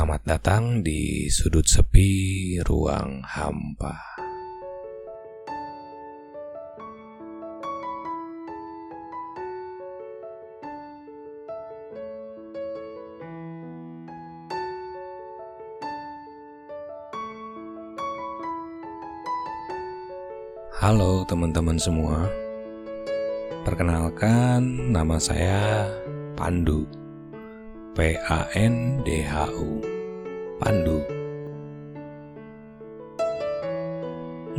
Selamat datang di sudut sepi ruang hampa. Halo teman-teman semua. Perkenalkan, nama saya Pandu. P A N D H U. Pandu.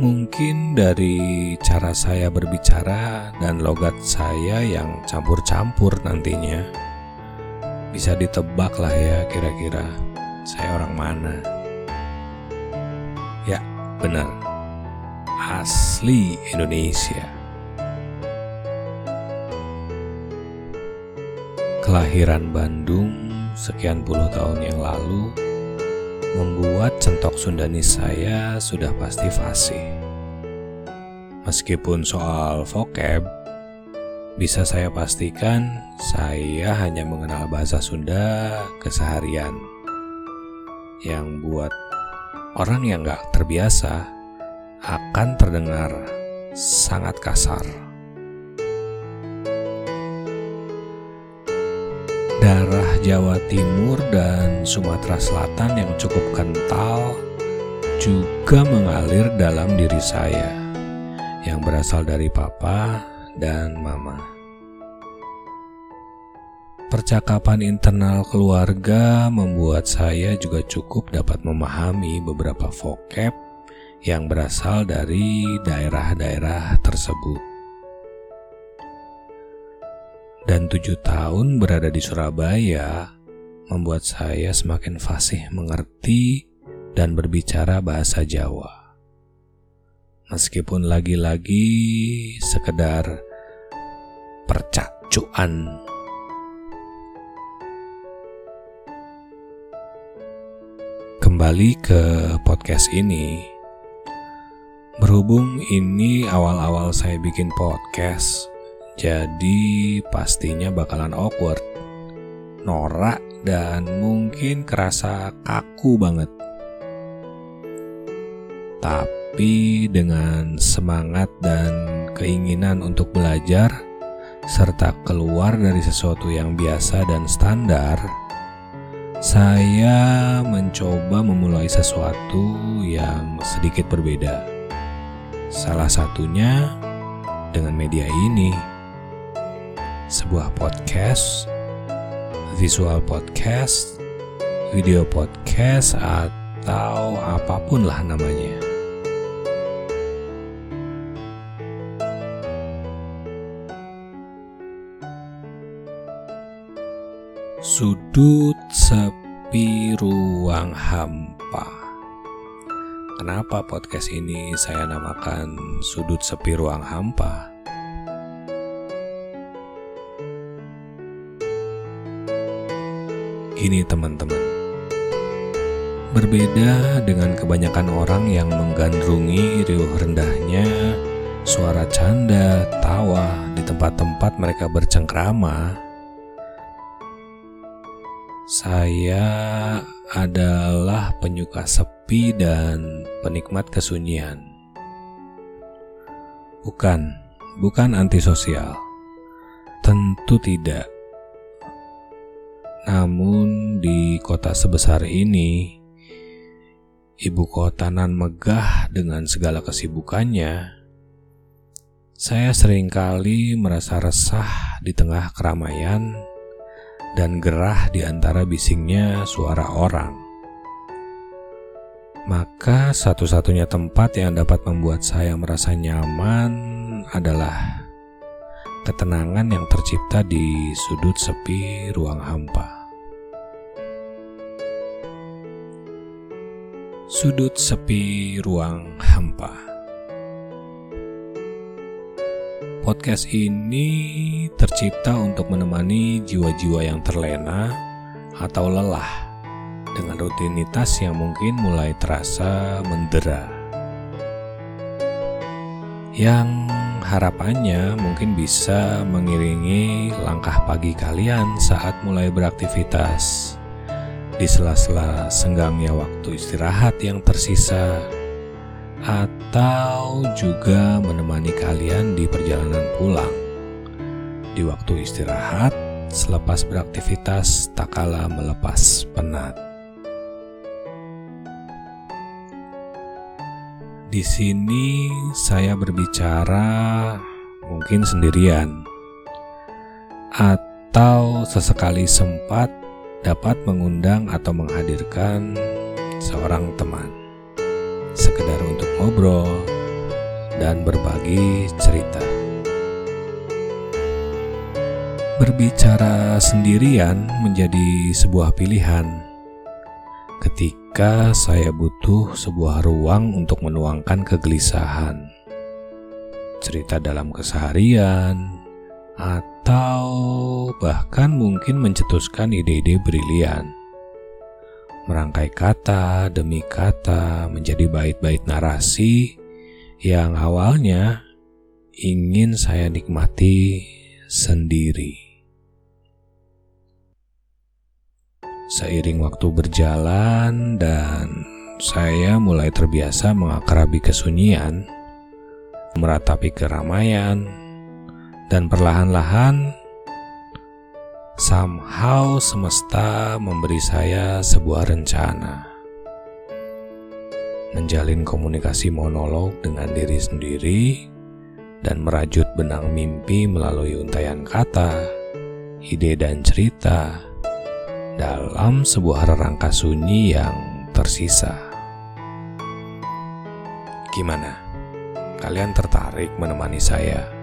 Mungkin dari cara saya berbicara dan logat saya yang campur-campur nantinya bisa ditebak lah ya kira-kira saya orang mana. Ya, benar. Asli Indonesia. Kelahiran Bandung sekian puluh tahun yang lalu membuat centok Sundani saya sudah pasti fasih. Meskipun soal vocab, bisa saya pastikan saya hanya mengenal bahasa Sunda keseharian. Yang buat orang yang gak terbiasa akan terdengar sangat kasar. darah Jawa Timur dan Sumatera Selatan yang cukup kental juga mengalir dalam diri saya yang berasal dari papa dan mama. Percakapan internal keluarga membuat saya juga cukup dapat memahami beberapa vocab yang berasal dari daerah-daerah tersebut dan tujuh tahun berada di Surabaya membuat saya semakin fasih mengerti dan berbicara bahasa Jawa. Meskipun lagi-lagi sekedar percacuan. Kembali ke podcast ini. Berhubung ini awal-awal saya bikin podcast, jadi pastinya bakalan awkward, norak, dan mungkin kerasa kaku banget. Tapi dengan semangat dan keinginan untuk belajar, serta keluar dari sesuatu yang biasa dan standar, saya mencoba memulai sesuatu yang sedikit berbeda. Salah satunya dengan media ini sebuah podcast, visual podcast, video podcast, atau apa pun lah namanya. Sudut sepi ruang hampa. Kenapa podcast ini saya namakan Sudut Sepi Ruang Hampa? Gini teman-teman, berbeda dengan kebanyakan orang yang menggandrungi riuh rendahnya suara canda, tawa di tempat-tempat mereka bercengkrama. Saya adalah penyuka sepi dan penikmat kesunyian. Bukan, bukan antisosial. Tentu tidak. Namun di kota sebesar ini, ibu kota nan megah dengan segala kesibukannya, saya sering kali merasa resah di tengah keramaian dan gerah di antara bisingnya suara orang. Maka satu-satunya tempat yang dapat membuat saya merasa nyaman adalah ketenangan yang tercipta di sudut sepi ruang hampa. Sudut sepi ruang hampa. Podcast ini tercipta untuk menemani jiwa-jiwa yang terlena atau lelah dengan rutinitas yang mungkin mulai terasa mendera. Yang harapannya mungkin bisa mengiringi langkah pagi kalian saat mulai beraktivitas di sela-sela senggangnya waktu istirahat yang tersisa, atau juga menemani kalian di perjalanan pulang. Di waktu istirahat, selepas beraktivitas, tak kalah melepas penat. Di sini saya berbicara mungkin sendirian, atau sesekali sempat dapat mengundang atau menghadirkan seorang teman, sekedar untuk ngobrol dan berbagi cerita. Berbicara sendirian menjadi sebuah pilihan. Ketika saya butuh sebuah ruang untuk menuangkan kegelisahan, cerita dalam keseharian, atau bahkan mungkin mencetuskan ide-ide brilian. Merangkai kata demi kata menjadi bait-bait narasi yang awalnya ingin saya nikmati sendiri. Seiring waktu berjalan dan saya mulai terbiasa mengakrabi kesunyian, meratapi keramaian, dan perlahan-lahan somehow semesta memberi saya sebuah rencana. Menjalin komunikasi monolog dengan diri sendiri dan merajut benang mimpi melalui untayan kata, ide dan cerita dalam sebuah rangka sunyi yang tersisa. Gimana? Kalian tertarik menemani saya?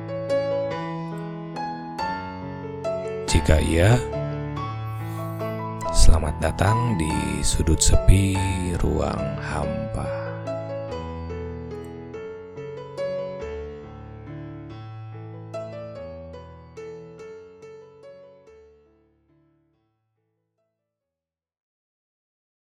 Jika iya, selamat datang di sudut sepi ruang hampa.